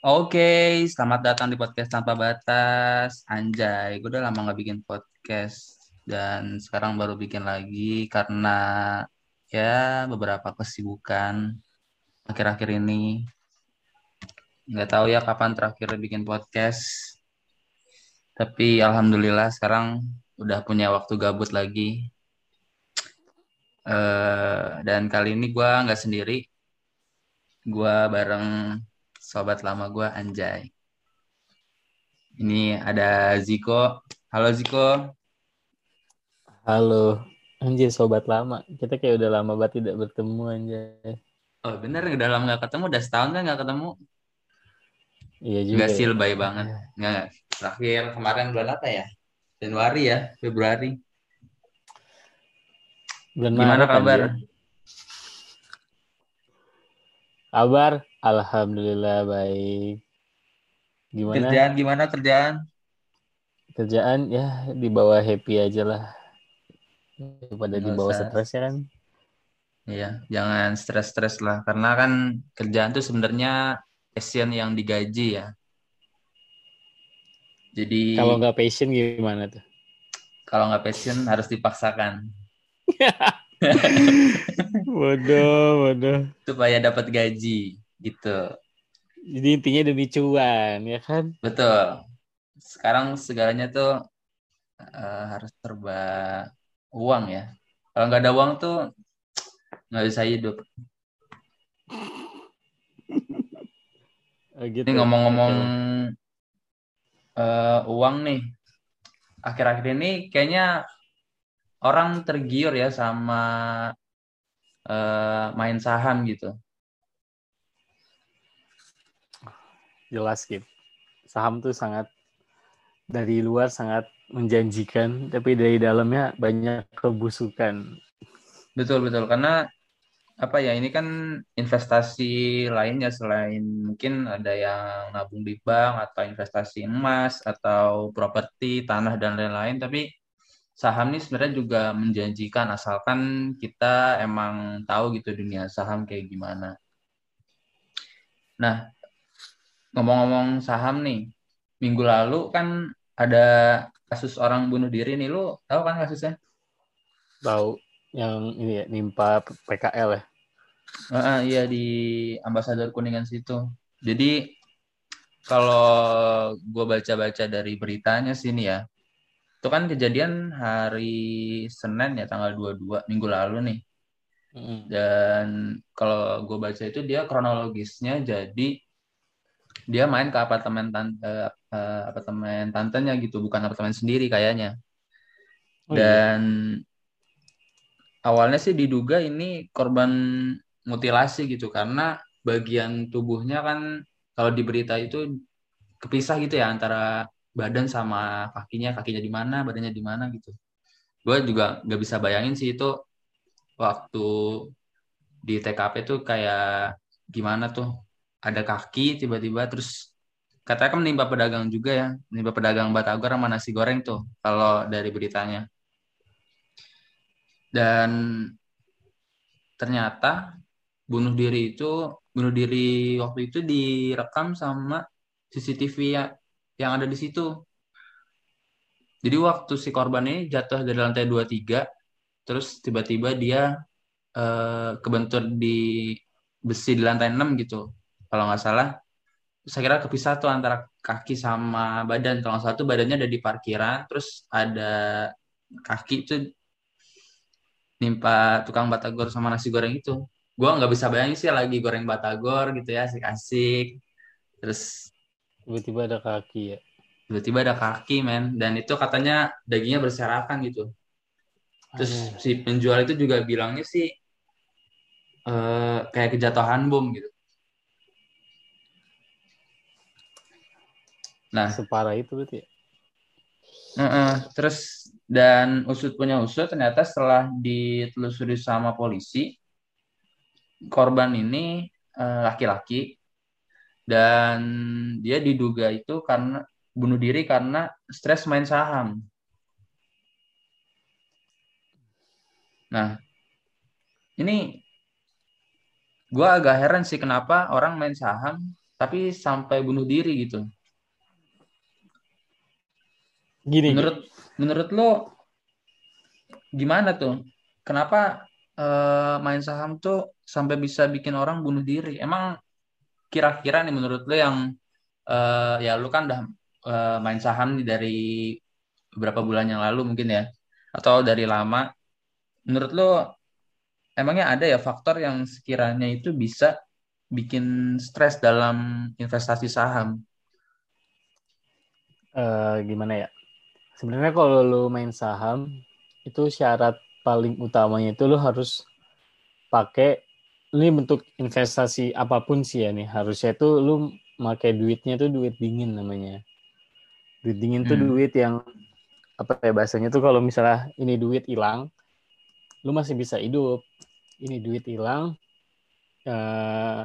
Oke, selamat datang di podcast tanpa batas. Anjay, gue udah lama nggak bikin podcast dan sekarang baru bikin lagi karena ya beberapa kesibukan akhir-akhir ini. Nggak tahu ya kapan terakhir bikin podcast. Tapi alhamdulillah sekarang udah punya waktu gabut lagi. Eh, dan kali ini gue nggak sendiri, gue bareng sobat lama gue Anjay. Ini ada Ziko. Halo Ziko. Halo, anjir sobat lama. Kita kayak udah lama banget tidak bertemu anjir. Oh bener, udah lama gak ketemu, udah setahun kan gak ketemu. Iya juga. Gak ya. sih, lebay banget. Nggak, terakhir kemarin bulan apa ya? Januari ya, Februari. Bulan Gimana kabar? Kabar? Alhamdulillah baik. Gimana? Kerjaan gimana kerjaan? Kerjaan ya di bawah happy aja lah. Daripada di bawah stres ya kan. Iya, jangan stres-stres lah. Karena kan kerjaan tuh sebenarnya passion yang digaji ya. Jadi Kalau nggak passion gimana tuh? kalau nggak passion harus dipaksakan Bodoh, bodoh. supaya dapat gaji gitu. Jadi intinya demi cuan ya kan? Betul. Sekarang segalanya tuh eh, harus serba uang ya. Kalau nggak ada uang tuh nggak bisa hidup. Oh, gitu. Ini ngomong-ngomong eh, uang nih, akhir-akhir ini kayaknya orang tergiur ya sama eh, main saham gitu. Jelas gitu. Saham tuh sangat dari luar sangat menjanjikan, tapi dari dalamnya banyak kebusukan. Betul betul karena apa ya ini kan investasi lainnya selain mungkin ada yang nabung di bank atau investasi emas atau properti tanah dan lain-lain tapi saham ini sebenarnya juga menjanjikan asalkan kita emang tahu gitu dunia saham kayak gimana. Nah ngomong-ngomong saham nih minggu lalu kan ada kasus orang bunuh diri nih lu tahu kan kasusnya? Tahu yang ini ya nimpa PKL ya. Heeh, iya di Ambasador Kuningan situ. Jadi kalau gue baca-baca dari beritanya sini ya, itu kan kejadian hari Senin ya tanggal 22 minggu lalu nih. Dan kalau gue baca itu dia kronologisnya jadi dia main ke apartemen tan eh, eh, apartemen tantenya gitu, bukan apartemen sendiri kayaknya. Oh, iya. Dan awalnya sih diduga ini korban mutilasi gitu karena bagian tubuhnya kan kalau di berita itu kepisah gitu ya antara badan sama kakinya, kakinya di mana, badannya di mana gitu. Gue juga nggak bisa bayangin sih itu waktu di TKP tuh kayak gimana tuh ada kaki tiba-tiba terus katanya kan menimpa pedagang juga ya, menimpa pedagang batagor sama nasi goreng tuh kalau dari beritanya. Dan ternyata bunuh diri itu bunuh diri waktu itu direkam sama CCTV ya, yang ada di situ. Jadi waktu si korban ini jatuh dari lantai 23, terus tiba-tiba dia eh, kebentur di besi di lantai 6 gitu. Kalau nggak salah, saya kira kepisah tuh antara kaki sama badan. Kalau nggak salah tuh badannya ada di parkiran, terus ada kaki itu nimpa tukang batagor sama nasi goreng itu. Gua nggak bisa bayangin sih lagi goreng batagor gitu ya, asik-asik. Terus Tiba-tiba ada kaki ya. tiba-tiba ada kaki men dan itu katanya dagingnya berserakan gitu. Terus Aduh. si penjual itu juga bilangnya sih eh, kayak kejatuhan bom gitu. Nah, Separah itu berarti ya. Heeh, terus dan usut punya usut ternyata setelah ditelusuri sama polisi korban ini eh, laki-laki dan dia diduga itu karena bunuh diri karena stres main saham. Nah, ini gue agak heran sih kenapa orang main saham tapi sampai bunuh diri gitu. Gini. Menurut menurut lo gimana tuh? Kenapa uh, main saham tuh sampai bisa bikin orang bunuh diri? Emang kira-kira nih menurut lo yang uh, ya lu kan udah uh, main saham nih dari beberapa bulan yang lalu mungkin ya atau dari lama. Menurut lo emangnya ada ya faktor yang sekiranya itu bisa bikin stres dalam investasi saham? Uh, gimana ya? Sebenarnya kalau lo main saham itu syarat paling utamanya itu lo harus pakai ini bentuk investasi apa pun sih ya nih. Harusnya itu lu pakai duitnya tuh duit dingin namanya. Duit dingin hmm. tuh duit yang apa ya bahasanya tuh kalau misalnya ini duit hilang lu masih bisa hidup. Ini duit hilang eh,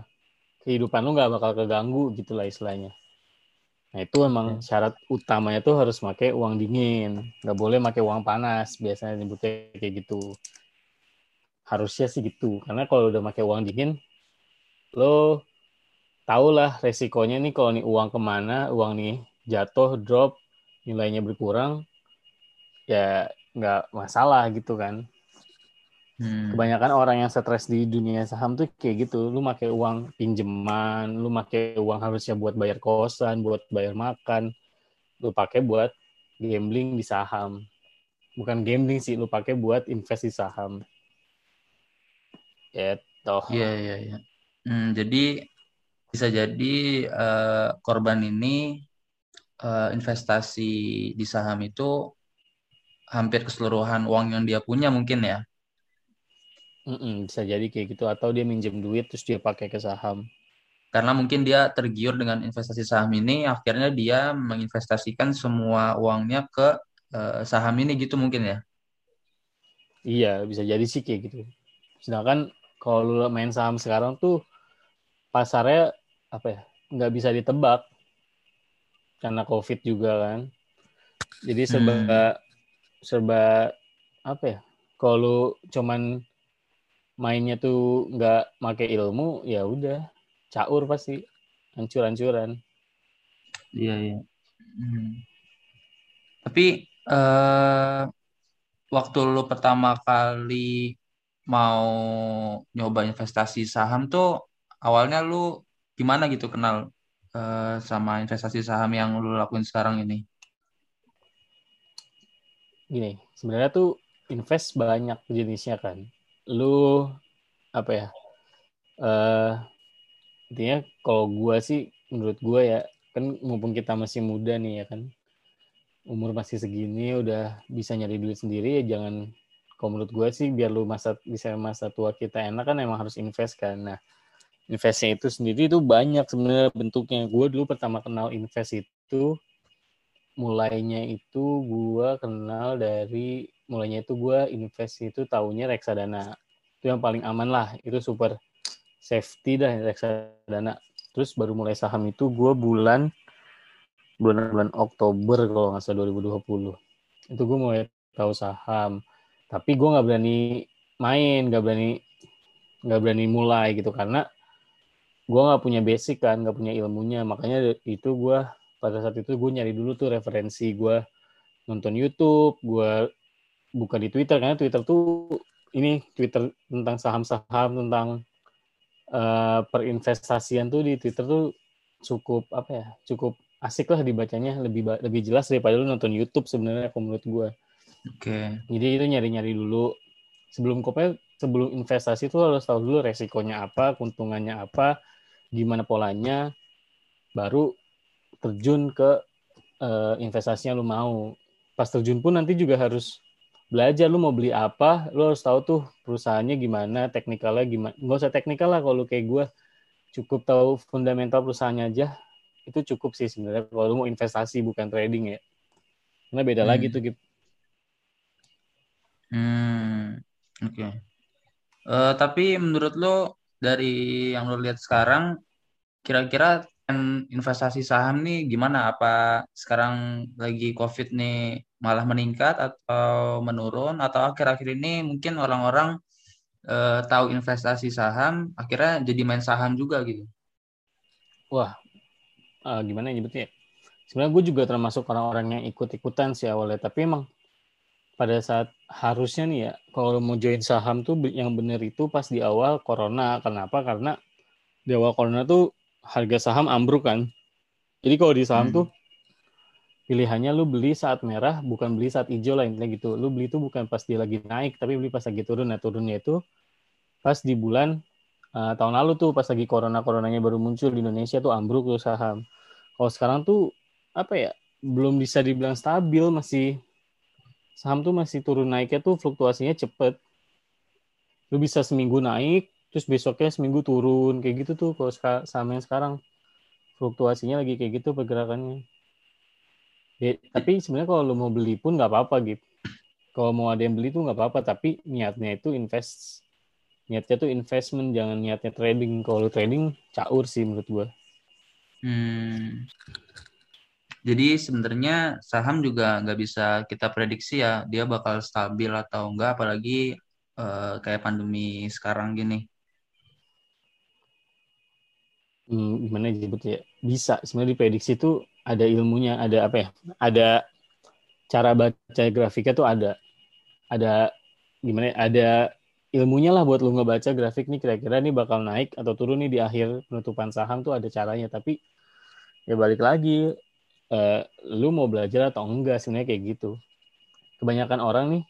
kehidupan lu nggak bakal keganggu gitulah istilahnya nah itu emang syarat utamanya tuh harus pakai uang dingin. Nggak boleh pakai uang panas biasanya nyebutnya kayak gitu. Harusnya sih gitu karena kalau udah pakai uang dingin lo tau lah resikonya nih kalau nih uang ke mana uang nih jatuh drop nilainya berkurang ya nggak masalah gitu kan hmm. kebanyakan orang yang stres di dunia saham tuh kayak gitu lu pakai uang pinjaman lu pakai uang harusnya buat bayar kosan buat bayar makan lu pakai buat gambling di saham bukan gambling sih lu pakai buat investasi saham Gitu. Iya, iya, iya. Hmm, jadi bisa jadi uh, korban ini uh, investasi di saham itu hampir keseluruhan uang yang dia punya mungkin ya. Mm-mm, bisa jadi kayak gitu atau dia minjem duit terus dia pakai ke saham. Karena mungkin dia tergiur dengan investasi saham ini, akhirnya dia menginvestasikan semua uangnya ke uh, saham ini gitu mungkin ya. Iya, bisa jadi sih kayak gitu. Sedangkan kalau lu main saham sekarang tuh pasarnya apa ya nggak bisa ditebak karena covid juga kan jadi serba hmm. serba apa ya kalau cuman mainnya tuh nggak make ilmu ya udah caur pasti hancur-hancuran iya iya hmm. tapi uh, waktu lu pertama kali mau nyoba investasi saham tuh awalnya lu gimana gitu kenal uh, sama investasi saham yang lu lakuin sekarang ini? Gini, sebenarnya tuh invest banyak jenisnya kan. Lu apa ya? uh, intinya kalau gua sih menurut gua ya kan mumpung kita masih muda nih ya kan umur masih segini udah bisa nyari duit sendiri ya jangan kalau menurut gue sih biar lu masa bisa masa tua kita enak kan emang harus invest kan nah investnya itu sendiri itu banyak sebenarnya bentuknya gue dulu pertama kenal invest itu mulainya itu gue kenal dari mulainya itu gue invest itu tahunya reksadana. Itu yang paling aman lah itu super safety dah reksadana. Terus baru mulai saham itu gue bulan bulan bulan Oktober kalau nggak salah 2020 itu gue mulai tahu saham. Tapi gue nggak berani main nggak berani nggak berani mulai gitu karena gue nggak punya basic kan nggak punya ilmunya. Makanya itu gue pada saat itu gue nyari dulu tuh referensi gue nonton YouTube gue buka di Twitter karena Twitter tuh ini Twitter tentang saham-saham tentang uh, perinvestasian tuh di Twitter tuh cukup apa ya cukup asik lah dibacanya lebih lebih jelas daripada lu nonton YouTube sebenarnya menurut gue Oke. Okay. Jadi itu nyari-nyari dulu sebelum kopnya sebelum investasi itu harus tahu dulu resikonya apa, keuntungannya apa, gimana polanya, baru terjun ke uh, investasinya lu mau. Pas terjun pun nanti juga harus belajar lu mau beli apa, lu harus tahu tuh perusahaannya gimana, teknikalnya gimana. Nggak usah teknikal lah kalau kayak gue, cukup tahu fundamental perusahaannya aja, itu cukup sih sebenarnya kalau lu mau investasi bukan trading ya. Karena beda hmm. lagi tuh Hmm, oke. Okay. Uh, eh, tapi menurut lo dari yang lo lihat sekarang, kira-kira investasi saham nih gimana? Apa sekarang lagi COVID nih malah meningkat atau menurun? Atau akhir-akhir ini mungkin orang-orang uh, tahu investasi saham, akhirnya jadi main saham juga gitu? wah uh, gimana ya nyebutnya? Sebenarnya gue juga termasuk orang-orang yang ikut-ikutan sih awalnya, tapi emang pada saat harusnya nih ya kalau mau join saham tuh yang bener itu pas di awal corona kenapa karena di awal corona tuh harga saham ambruk kan? Jadi kalau di saham hmm. tuh pilihannya lu beli saat merah bukan beli saat hijau lah intinya gitu. Lu beli tuh bukan pas dia lagi naik tapi beli pas lagi turun. Nah turunnya itu pas di bulan uh, tahun lalu tuh pas lagi corona coronanya baru muncul di Indonesia tuh ambruk tuh saham. Kalau sekarang tuh apa ya belum bisa dibilang stabil masih. Saham tuh masih turun naiknya tuh fluktuasinya cepet. Lu bisa seminggu naik, terus besoknya seminggu turun. Kayak gitu tuh kalau saham yang sekarang. Fluktuasinya lagi kayak gitu pergerakannya. Ya, tapi sebenarnya kalau lu mau beli pun nggak apa-apa gitu. Kalau mau ada yang beli tuh nggak apa-apa, tapi niatnya itu invest. Niatnya tuh investment, jangan niatnya trading. Kalau trading, caur sih menurut gua. Hmm. Jadi sebenarnya saham juga nggak bisa kita prediksi ya dia bakal stabil atau enggak apalagi uh, kayak pandemi sekarang gini. Hmm, gimana disebutnya? Bisa sebenarnya diprediksi itu ada ilmunya, ada apa ya? Ada cara baca grafiknya tuh ada. Ada gimana? Ya, ada ilmunya lah buat lu ngebaca grafik nih kira-kira nih bakal naik atau turun nih di akhir penutupan saham tuh ada caranya tapi ya balik lagi uh, lu mau belajar atau enggak sebenarnya kayak gitu kebanyakan orang nih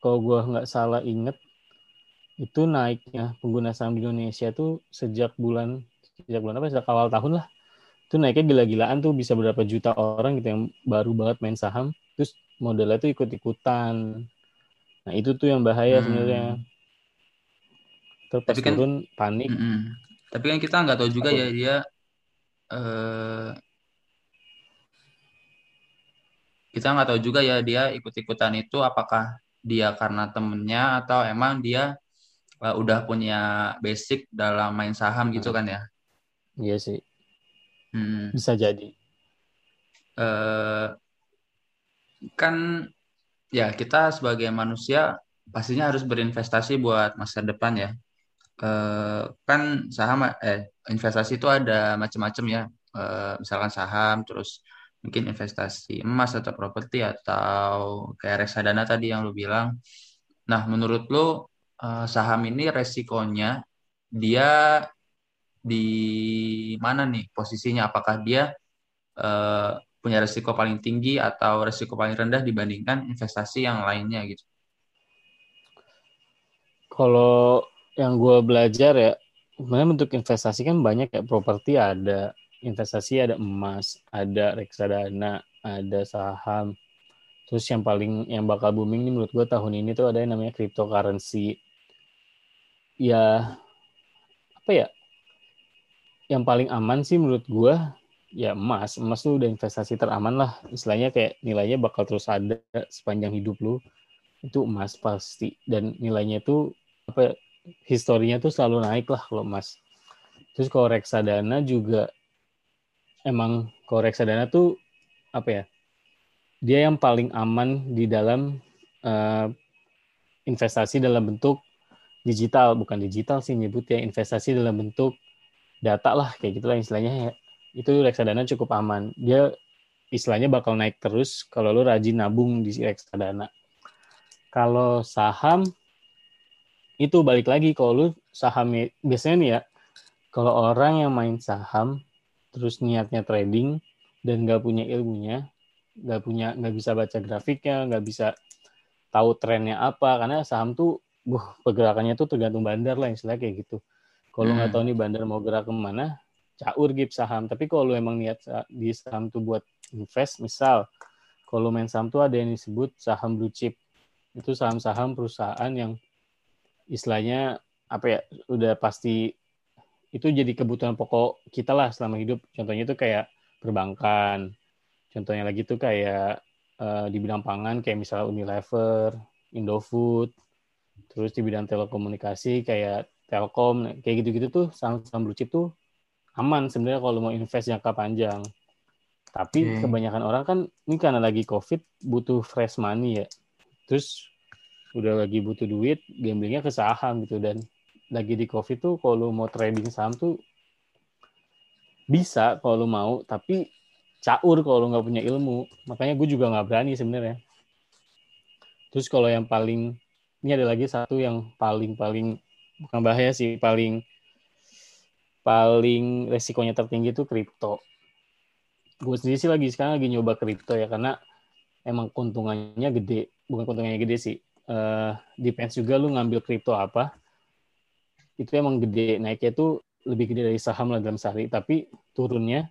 kalau gue nggak salah inget itu naiknya pengguna saham di Indonesia tuh sejak bulan sejak bulan apa sejak awal tahun lah. Itu naiknya gila-gilaan tuh bisa berapa juta orang gitu yang baru banget main saham. Terus modalnya tuh ikut-ikutan. Nah itu tuh yang bahaya hmm. sebenarnya. Terus pas kan, turun panik. Mm -mm. tapi kan kita nggak tahu juga Aku, ya dia uh, kita nggak tahu juga ya dia ikut-ikutan itu apakah dia karena temennya atau emang dia uh, udah punya basic dalam main saham gitu kan ya? Iya sih. Hmm. Bisa jadi. Uh, kan ya kita sebagai manusia pastinya harus berinvestasi buat masa depan ya. Uh, kan saham eh investasi itu ada macam-macam ya. Uh, misalkan saham terus mungkin investasi emas atau properti atau kayak reksadana tadi yang lu bilang. Nah, menurut lu saham ini resikonya dia di mana nih posisinya? Apakah dia uh, punya resiko paling tinggi atau resiko paling rendah dibandingkan investasi yang lainnya gitu? Kalau yang gue belajar ya, sebenarnya bentuk investasi kan banyak ya, properti ada, investasi ada emas, ada reksadana, ada saham. Terus yang paling yang bakal booming nih menurut gue tahun ini tuh ada yang namanya cryptocurrency. Ya apa ya? Yang paling aman sih menurut gue ya emas. Emas tuh udah investasi teraman lah. Istilahnya kayak nilainya bakal terus ada sepanjang hidup lu. Itu emas pasti dan nilainya itu apa ya, historinya tuh selalu naik lah kalau emas. Terus kalau reksadana juga emang kalau reksadana tuh apa ya? Dia yang paling aman di dalam uh, investasi dalam bentuk digital, bukan digital sih nyebutnya investasi dalam bentuk data lah kayak gitulah istilahnya ya. Itu reksadana cukup aman. Dia istilahnya bakal naik terus kalau lu rajin nabung di reksadana. Kalau saham itu balik lagi kalau lu saham biasanya nih ya kalau orang yang main saham terus niatnya trading dan nggak punya ilmunya, nggak punya nggak bisa baca grafiknya, nggak bisa tahu trennya apa karena saham tuh buh, pergerakannya tuh tergantung bandar lah istilahnya kayak gitu. Kalau nggak hmm. tahu nih bandar mau gerak ke mana, caur gip saham. Tapi kalau lu emang niat di saham tuh buat invest, misal kalau main saham tuh ada yang disebut saham blue chip. Itu saham-saham perusahaan yang istilahnya apa ya udah pasti itu jadi kebutuhan pokok kita lah selama hidup. Contohnya itu kayak perbankan. Contohnya lagi tuh kayak uh, di bidang pangan kayak misalnya Unilever, Indofood. Terus di bidang telekomunikasi kayak Telkom, kayak gitu-gitu tuh saham-saham blue chip tuh aman sebenarnya kalau mau invest jangka panjang. Tapi hmm. kebanyakan orang kan ini karena lagi COVID butuh fresh money ya. Terus udah lagi butuh duit, gamblingnya ke saham gitu dan lagi di covid tuh kalau mau trading saham tuh bisa kalau mau tapi caur kalau nggak punya ilmu makanya gue juga nggak berani sebenarnya terus kalau yang paling ini ada lagi satu yang paling paling bukan bahaya sih paling paling resikonya tertinggi itu kripto. Gue sendiri sih lagi sekarang lagi nyoba kripto ya karena emang keuntungannya gede. Bukan keuntungannya gede sih uh, depends juga lu ngambil kripto apa. Itu emang gede. Naiknya tuh lebih gede dari saham lah dalam sehari. Tapi turunnya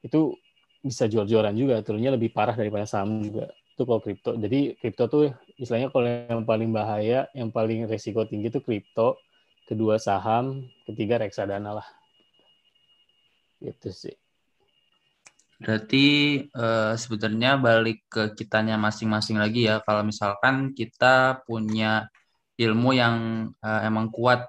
itu bisa jual-jualan juga. Turunnya lebih parah daripada saham juga. Itu kalau kripto. Jadi kripto tuh istilahnya kalau yang paling bahaya yang paling resiko tinggi itu kripto kedua saham ketiga reksadana lah itu sih Berarti uh, sebenarnya balik ke kitanya masing-masing lagi ya. Kalau misalkan kita punya ilmu yang uh, emang kuat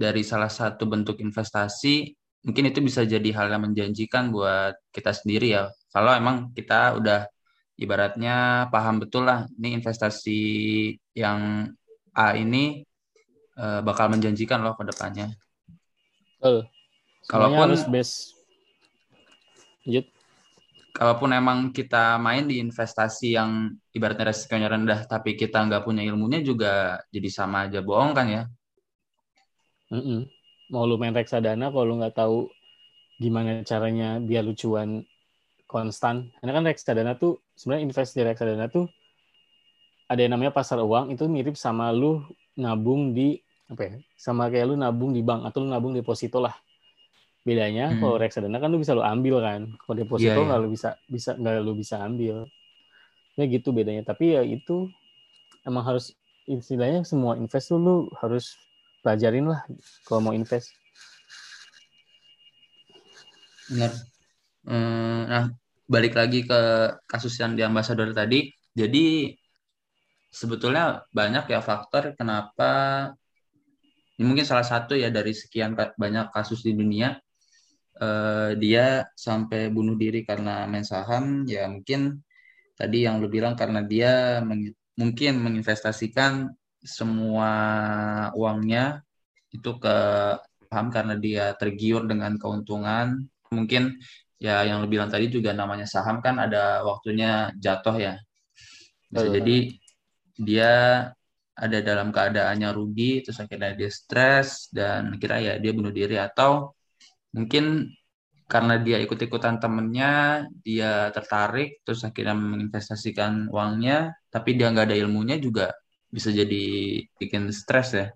dari salah satu bentuk investasi, mungkin itu bisa jadi hal yang menjanjikan buat kita sendiri ya. Kalau emang kita udah ibaratnya paham betul lah, ini investasi yang A ini uh, bakal menjanjikan loh ke depannya. Betul. Kalaupun harus base. Lanjut kalaupun emang kita main di investasi yang ibaratnya resikonya rendah tapi kita nggak punya ilmunya juga jadi sama aja bohong kan ya mm -mm. mau lu main reksadana kalau lu nggak tahu gimana caranya biar lucuan konstan. Karena kan reksadana tuh sebenarnya invest di reksadana tuh ada yang namanya pasar uang itu mirip sama lu nabung di apa ya sama kayak lu nabung di bank atau lu nabung deposito lah. Bedanya hmm. kalau reksadana kan lu bisa lu ambil kan. Kalau deposito yeah, nggak yeah. lu bisa bisa nggak lu bisa ambil. Ya gitu bedanya. Tapi ya itu emang harus istilahnya semua invest tuh lu harus pelajarin lah kalau mau invest. Benar hmm, nah balik lagi ke kasus yang di ambasador tadi. Jadi sebetulnya banyak ya faktor kenapa ini mungkin salah satu ya dari sekian banyak kasus di dunia uh, dia sampai bunuh diri karena main saham. Ya mungkin tadi yang lu bilang karena dia meng mungkin menginvestasikan semua uangnya itu ke saham karena dia tergiur dengan keuntungan. Mungkin ya yang lu bilang tadi juga namanya saham kan ada waktunya jatuh ya. Bisa jadi dia ada dalam keadaannya rugi terus akhirnya dia stres dan kira ya dia bunuh diri. Atau mungkin karena dia ikut-ikutan temennya, dia tertarik, terus akhirnya menginvestasikan uangnya, tapi dia nggak ada ilmunya juga bisa jadi bikin stres ya.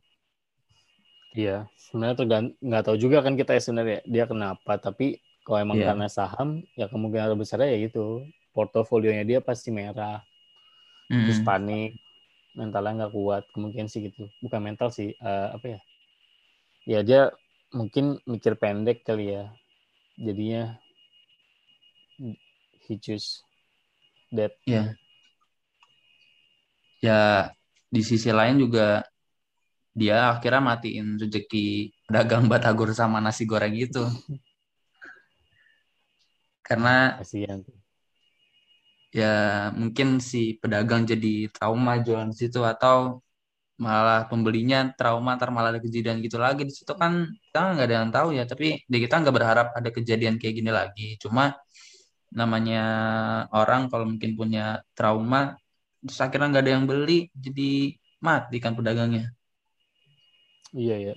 Iya, sebenarnya tergant nggak tahu juga kan kita ya sebenarnya dia kenapa, tapi kalau emang yeah. karena saham, ya kemungkinan besar ya gitu, portofolionya dia pasti merah, mm. terus panik, mentalnya nggak kuat, kemungkinan sih gitu, bukan mental sih, uh, apa ya? Ya dia mungkin mikir pendek kali ya jadinya he choose that ya ya di sisi lain juga dia akhirnya matiin rezeki dagang batagor sama nasi goreng itu karena Kasian. ya mungkin si pedagang jadi trauma jualan situ atau malah pembelinya trauma ntar malah ada kejadian gitu lagi. Di situ kan kita nggak ada yang tahu ya tapi di kita nggak berharap ada kejadian kayak gini lagi. Cuma namanya orang kalau mungkin punya trauma terus akhirnya nggak ada yang beli jadi mati kan pedagangnya. Iya ya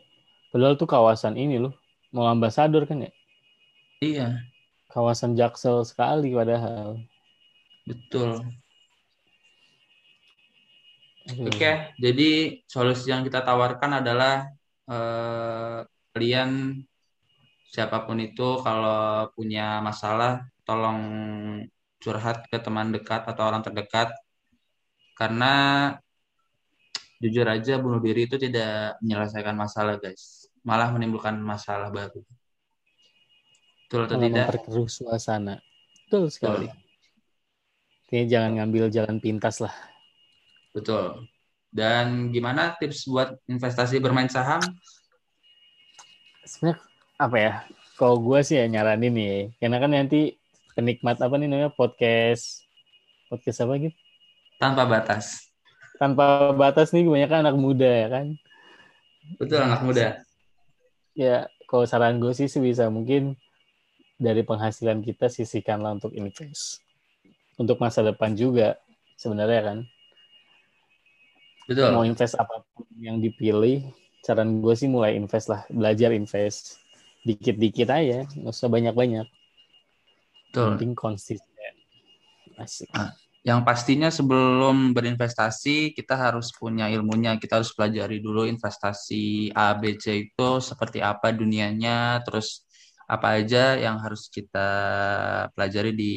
padahal tuh kawasan ini loh mau ambasador kan ya? Iya kawasan jaksel sekali padahal. Betul. Oke, okay, jadi solusi yang kita tawarkan adalah eh, kalian siapa pun itu kalau punya masalah tolong curhat ke teman dekat atau orang terdekat. Karena jujur aja bunuh diri itu tidak menyelesaikan masalah guys. Malah menimbulkan masalah baru betul atau tidak memperkeruh suasana betul sekali Kayaknya jangan ngambil jalan pintas lah Betul. Dan gimana tips buat investasi bermain saham? Sebenarnya apa ya? Kalau gue sih ya nyaranin nih, karena kan nanti penikmat apa nih namanya podcast podcast apa gitu? Tanpa batas. Tanpa batas nih kebanyakan anak muda ya kan? Betul anak muda. Ya, kalau saran gue sih bisa mungkin dari penghasilan kita sisihkanlah untuk invest. Untuk masa depan juga sebenarnya kan. Betul. Mau invest apa pun yang dipilih, saran gue sih mulai invest lah, belajar invest dikit-dikit aja, nggak usah banyak-banyak. Penting konsisten. Asik. Ah. Yang pastinya sebelum berinvestasi kita harus punya ilmunya, kita harus pelajari dulu investasi A, B, C itu seperti apa dunianya, terus apa aja yang harus kita pelajari di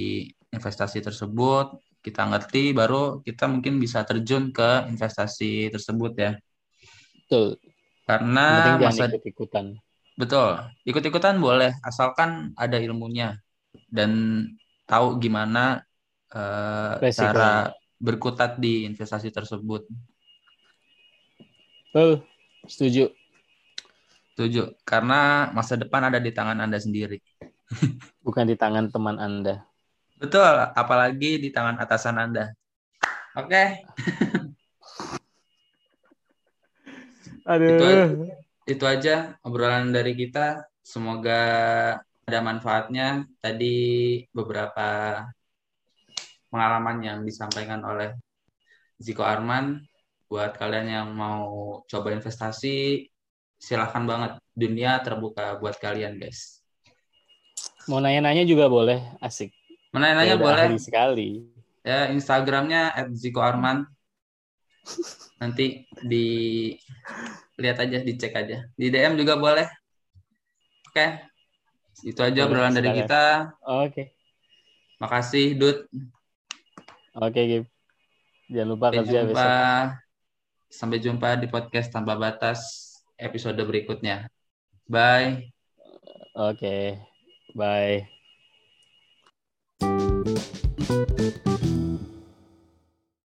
investasi tersebut, kita ngerti baru kita mungkin bisa terjun ke investasi tersebut ya. Betul. Karena masa ikut-ikutan. Betul. Ikut-ikutan boleh asalkan ada ilmunya dan tahu gimana uh, cara berkutat di investasi tersebut. Betul. Setuju. Setuju. Karena masa depan ada di tangan Anda sendiri. Bukan di tangan teman Anda. Betul, apalagi di tangan atasan Anda. Oke. Okay. Aduh. Itu, itu aja obrolan dari kita. Semoga ada manfaatnya. Tadi beberapa pengalaman yang disampaikan oleh Ziko Arman. Buat kalian yang mau coba investasi, silahkan banget. Dunia terbuka buat kalian, guys. Mau nanya-nanya juga boleh, asik. Menanya-nanya boleh. sekali. Ya, Instagramnya @zikoarman. Nanti di lihat aja, dicek aja. Di DM juga boleh. Oke. Itu aja obrolan dari kita. Oke. Makasih, Dut. Oke, Gip. Jangan lupa Sampai kerja jumpa. besok. Sampai jumpa di podcast tanpa batas episode berikutnya. Bye. Oke. Bye. Thank you.